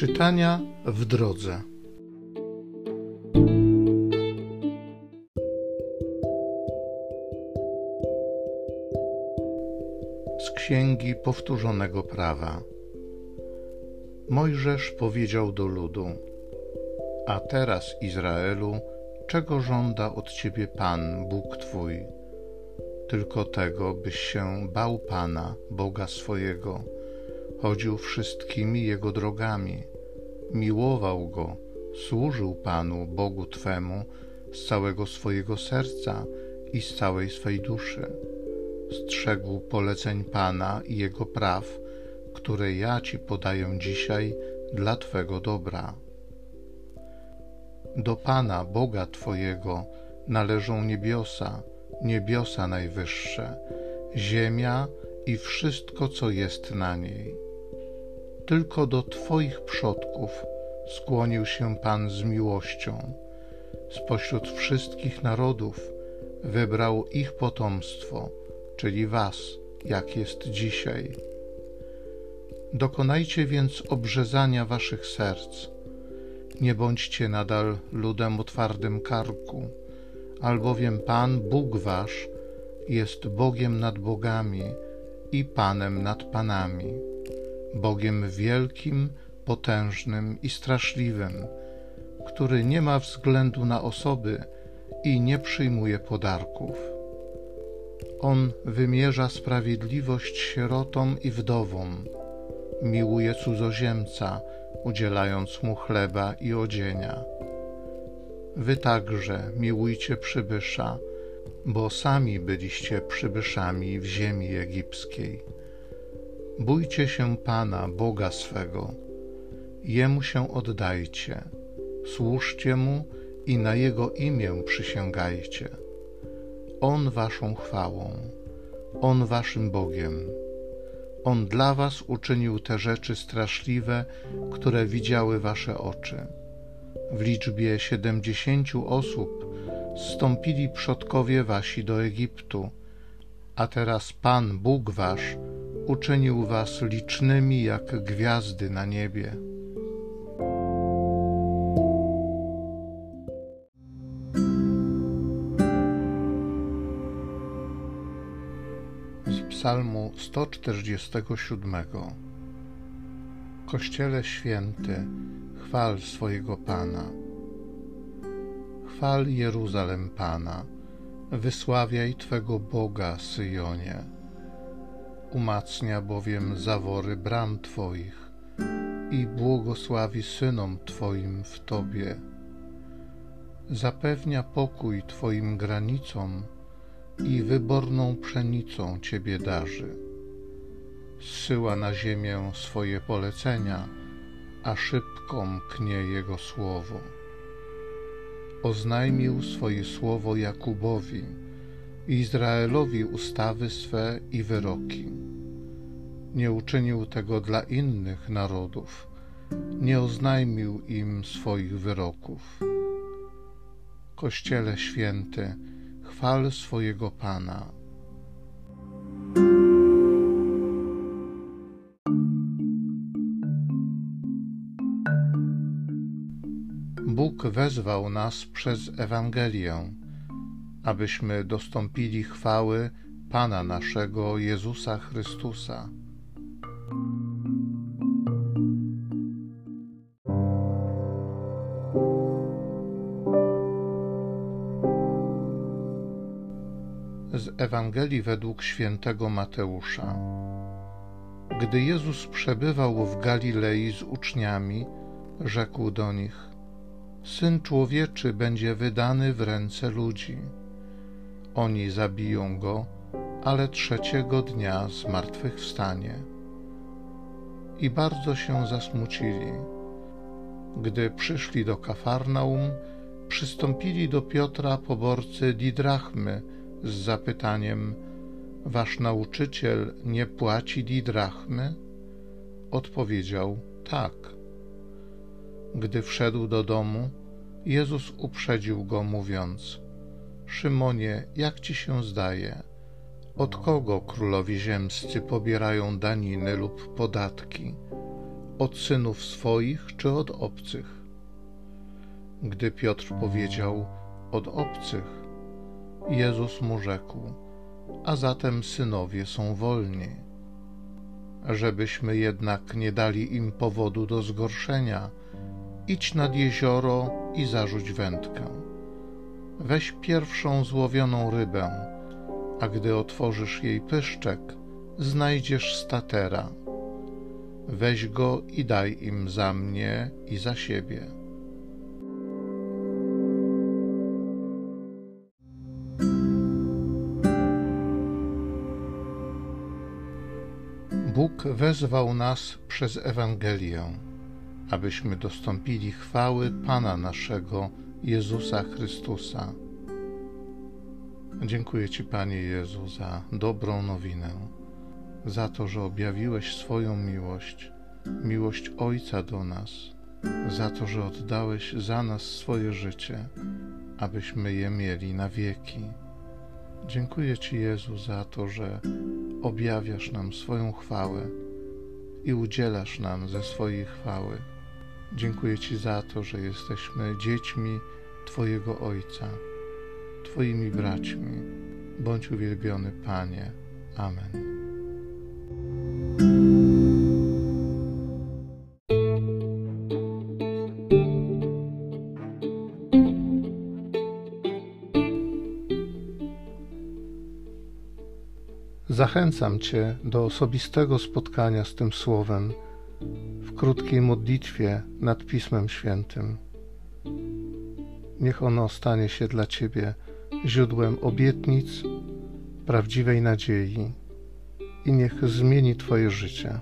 Czytania w drodze. Z Księgi Powtórzonego Prawa. Mojżesz powiedział do ludu: A teraz, Izraelu, czego żąda od ciebie Pan, Bóg Twój? Tylko tego, byś się bał Pana, Boga swojego, chodził wszystkimi Jego drogami, miłował Go, służył Panu, Bogu Twemu, z całego swojego serca i z całej swej duszy. Strzegł poleceń Pana i Jego praw, które ja Ci podaję dzisiaj dla Twego dobra. Do Pana, Boga Twojego, należą niebiosa, niebiosa najwyższe, ziemia i wszystko, co jest na niej. Tylko do Twoich przodków skłonił się Pan z miłością. Spośród wszystkich narodów wybrał ich potomstwo, czyli Was, jak jest dzisiaj. Dokonajcie więc obrzezania Waszych serc. Nie bądźcie nadal ludem o twardym karku, albowiem Pan, Bóg Wasz, jest Bogiem nad bogami i Panem nad panami, Bogiem wielkim, potężnym i straszliwym, który nie ma względu na osoby i nie przyjmuje podarków. On wymierza sprawiedliwość sierotom i wdowom, miłuje cudzoziemca, udzielając mu chleba i odzienia. Wy także miłujcie przybysza, bo sami byliście przybyszami w ziemi egipskiej. Bójcie się Pana, Boga swego, Jemu się oddajcie, służcie Mu i na Jego imię przysięgajcie. On waszą chwałą, On waszym Bogiem. On dla was uczynił te rzeczy straszliwe, które widziały wasze oczy. W liczbie siedemdziesięciu osób zstąpili przodkowie wasi do Egiptu, a teraz Pan, Bóg wasz, uczynił was licznymi jak gwiazdy na niebie. Z Psalmu 147 Kościele święty, chwal swojego Pana. Chwal Jeruzalem Pana, wysławiaj Twego Boga, Syjonie. Umacnia bowiem zawory bram Twoich i błogosławi synom Twoim w Tobie. Zapewnia pokój Twoim granicom i wyborną pszenicą Ciebie darzy. Zsyła na ziemię swoje polecenia, a szybko mknie Jego słowo oznajmił swoje słowo Jakubowi, Izraelowi ustawy swe i wyroki. Nie uczynił tego dla innych narodów, nie oznajmił im swoich wyroków. Kościele święty, chwal swojego Pana. Bóg wezwał nas przez Ewangelię, abyśmy dostąpili chwały Pana naszego Jezusa Chrystusa. Z Ewangelii według świętego Mateusza. Gdy Jezus przebywał w Galilei z uczniami, rzekł do nich: Syn człowieczy będzie wydany w ręce ludzi. Oni zabiją go, ale trzeciego dnia zmartwychwstanie. I bardzo się zasmucili. Gdy przyszli do Kafarnaum, przystąpili do Piotra poborcy didrachmy z zapytaniem: Wasz nauczyciel nie płaci didrachmy? Odpowiedział: Tak. Gdy wszedł do domu, Jezus uprzedził go, mówiąc: Szymonie, jak ci się zdaje? Od kogo królowi ziemscy pobierają daniny lub podatki? od synów swoich czy od obcych? Gdy Piotr powiedział od obcych, Jezus mu rzekł: A zatem synowie są wolni. Żebyśmy jednak nie dali im powodu do zgorszenia, idź nad jezioro i zarzuć wędkę. Weź pierwszą złowioną rybę, a gdy otworzysz jej pyszczek, znajdziesz statera. Weź go i daj im za mnie i za siebie. Bóg wezwał nas przez Ewangelię, abyśmy dostąpili chwały Pana naszego Jezusa Chrystusa. Dziękuję Ci, Panie Jezu, za dobrą nowinę, za to, że objawiłeś swoją miłość, miłość Ojca do nas, za to, że oddałeś za nas swoje życie, abyśmy je mieli na wieki. Dziękuję Ci, Jezu, za to, że objawiasz nam swoją chwałę i udzielasz nam ze swojej chwały. Dziękuję Ci za to, że jesteśmy dziećmi Twojego Ojca, Twoimi braćmi. Bądź uwielbiony, Panie. Amen. Zachęcam Cię do osobistego spotkania z tym Słowem krótkiej modlitwie nad Pismem Świętym. Niech ono stanie się dla Ciebie źródłem obietnic, prawdziwej nadziei i niech zmieni Twoje życie.